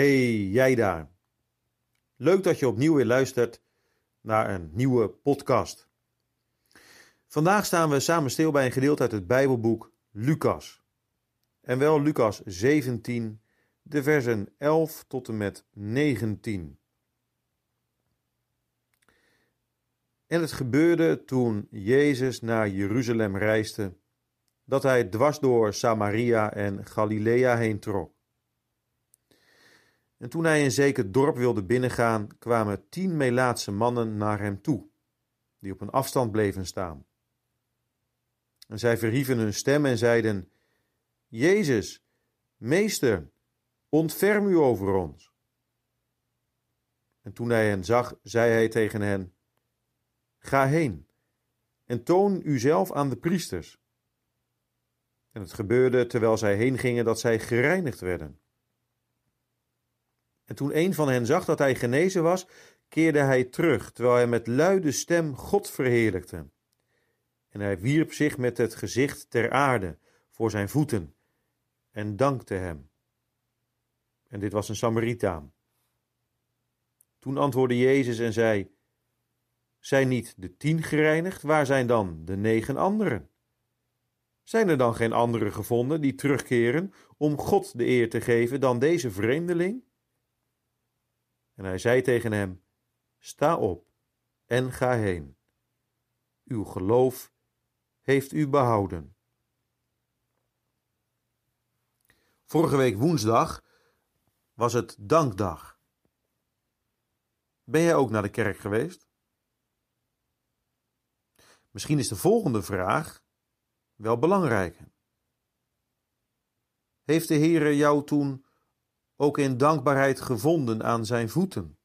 Hey, jij daar. Leuk dat je opnieuw weer luistert naar een nieuwe podcast. Vandaag staan we samen stil bij een gedeelte uit het Bijbelboek Lucas. En wel Lucas 17, de versen 11 tot en met 19. En het gebeurde toen Jezus naar Jeruzalem reisde, dat hij dwars door Samaria en Galilea heen trok. En toen hij een zeker dorp wilde binnengaan, kwamen tien Melaatse mannen naar hem toe, die op een afstand bleven staan. En zij verhieven hun stem en zeiden: Jezus, meester, ontferm u over ons. En toen hij hen zag, zei hij tegen hen: Ga heen en toon uzelf aan de priesters. En het gebeurde terwijl zij heen gingen dat zij gereinigd werden. En toen een van hen zag dat hij genezen was, keerde hij terug, terwijl hij met luide stem God verheerlijkte. En hij wierp zich met het gezicht ter aarde voor zijn voeten en dankte hem. En dit was een Samaritaan. Toen antwoordde Jezus en zei: Zijn niet de tien gereinigd? Waar zijn dan de negen anderen? Zijn er dan geen anderen gevonden die terugkeren om God de eer te geven dan deze vreemdeling? En hij zei tegen hem: Sta op en ga heen. Uw geloof heeft u behouden. Vorige week woensdag was het dankdag. Ben jij ook naar de kerk geweest? Misschien is de volgende vraag wel belangrijker. Heeft de Heere jou toen ook in dankbaarheid gevonden aan zijn voeten?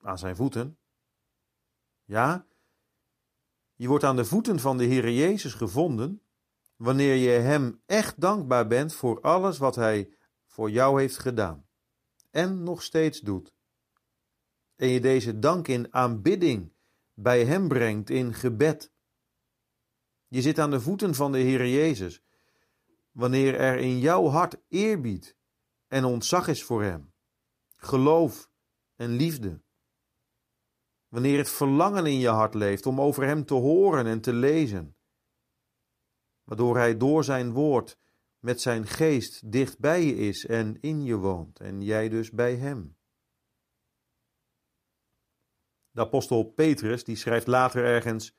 Aan zijn voeten? Ja, je wordt aan de voeten van de Heere Jezus gevonden wanneer je Hem echt dankbaar bent voor alles wat Hij voor jou heeft gedaan en nog steeds doet. En je deze dank in aanbidding bij Hem brengt in gebed. Je zit aan de voeten van de Heere Jezus wanneer er in jouw hart eerbied en ontzag is voor Hem, geloof en liefde. Wanneer het verlangen in je hart leeft om over Hem te horen en te lezen, waardoor Hij door Zijn woord met Zijn geest dicht bij je is en in je woont en jij dus bij Hem. De apostel Petrus die schrijft later ergens: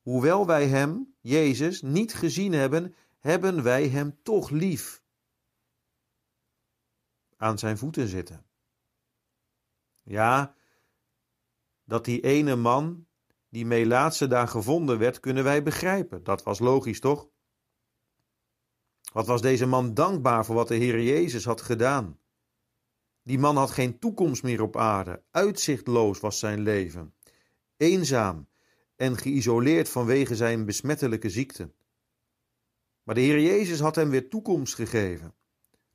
Hoewel wij Hem, Jezus, niet gezien hebben, hebben wij Hem toch lief. Aan Zijn voeten zitten. Ja, dat die ene man, die Melaatse daar gevonden werd, kunnen wij begrijpen. Dat was logisch, toch? Wat was deze man dankbaar voor wat de Heer Jezus had gedaan? Die man had geen toekomst meer op aarde, uitzichtloos was zijn leven, eenzaam en geïsoleerd vanwege zijn besmettelijke ziekte. Maar de Heer Jezus had hem weer toekomst gegeven.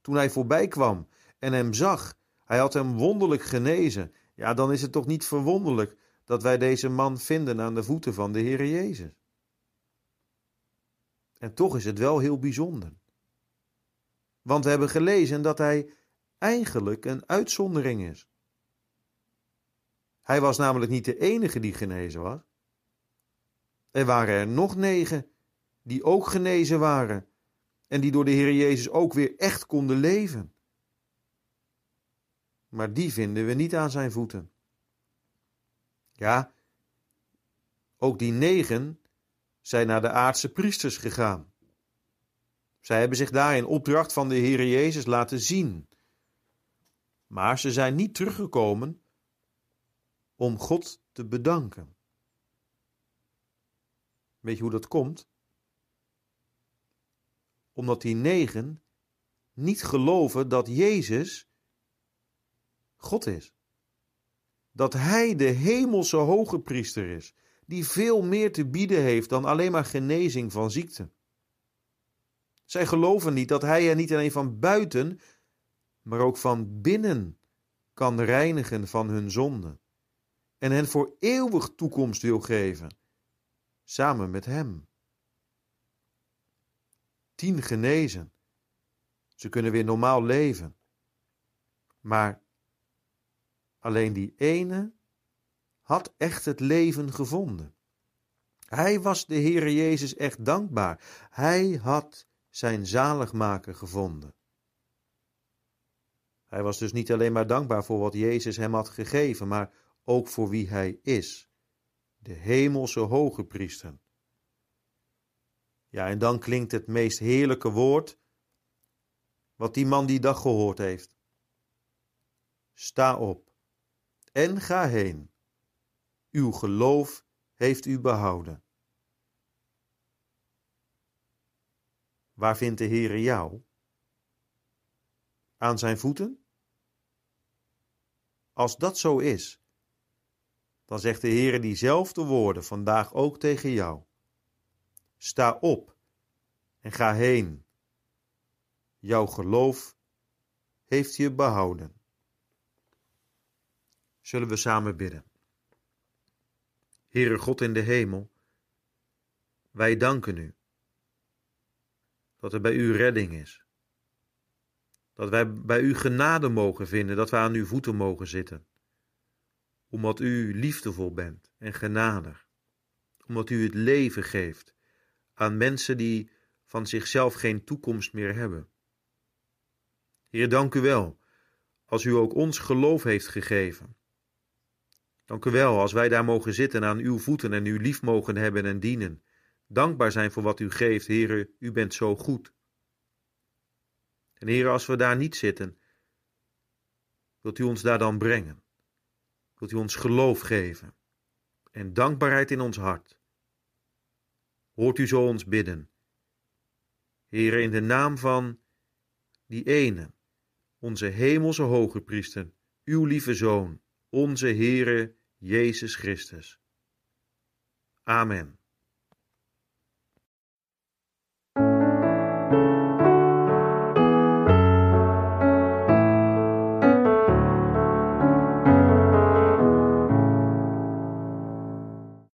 Toen hij voorbij kwam en hem zag, hij had hem wonderlijk genezen. Ja, dan is het toch niet verwonderlijk dat wij deze man vinden aan de voeten van de Heer Jezus. En toch is het wel heel bijzonder. Want we hebben gelezen dat hij eigenlijk een uitzondering is. Hij was namelijk niet de enige die genezen was. Er waren er nog negen die ook genezen waren en die door de Heer Jezus ook weer echt konden leven. Maar die vinden we niet aan zijn voeten. Ja, ook die negen zijn naar de aardse priesters gegaan. Zij hebben zich daar in opdracht van de Heer Jezus laten zien. Maar ze zijn niet teruggekomen om God te bedanken. Weet je hoe dat komt? Omdat die negen niet geloven dat Jezus God is. Dat Hij de hemelse hoge priester is, die veel meer te bieden heeft dan alleen maar genezing van ziekte. Zij geloven niet dat Hij er niet alleen van buiten, maar ook van binnen kan reinigen van hun zonde en hen voor eeuwig toekomst wil geven, samen met Hem. Tien genezen, Ze kunnen weer normaal leven. Maar alleen die ene had echt het leven gevonden. Hij was de Heere Jezus echt dankbaar. Hij had zijn zaligmaker gevonden. Hij was dus niet alleen maar dankbaar voor wat Jezus hem had gegeven, maar ook voor wie hij is, de hemelse hoge priester. Ja, en dan klinkt het meest heerlijke woord wat die man die dag gehoord heeft. Sta op en ga heen. Uw geloof heeft u behouden. Waar vindt de Heere jou? Aan zijn voeten? Als dat zo is, dan zegt de Heere diezelfde woorden vandaag ook tegen jou. Sta op en ga heen. Jouw geloof heeft je behouden. Zullen we samen bidden? Heere God in de hemel, wij danken u dat er bij u redding is. Dat wij bij u genade mogen vinden, dat wij aan uw voeten mogen zitten. Omdat u liefdevol bent en genadig. Omdat u het leven geeft aan mensen die van zichzelf geen toekomst meer hebben. Heer, dank u wel, als u ook ons geloof heeft gegeven. Dank u wel, als wij daar mogen zitten aan uw voeten en u lief mogen hebben en dienen. Dankbaar zijn voor wat u geeft, Heer, u bent zo goed. En Heer, als we daar niet zitten, wilt u ons daar dan brengen? Wilt u ons geloof geven en dankbaarheid in ons hart? Hoort u zo ons bidden? Heer, in de naam van die ene, onze hemelse hoge priester, uw lieve Zoon, onze Heere Jezus Christus. Amen.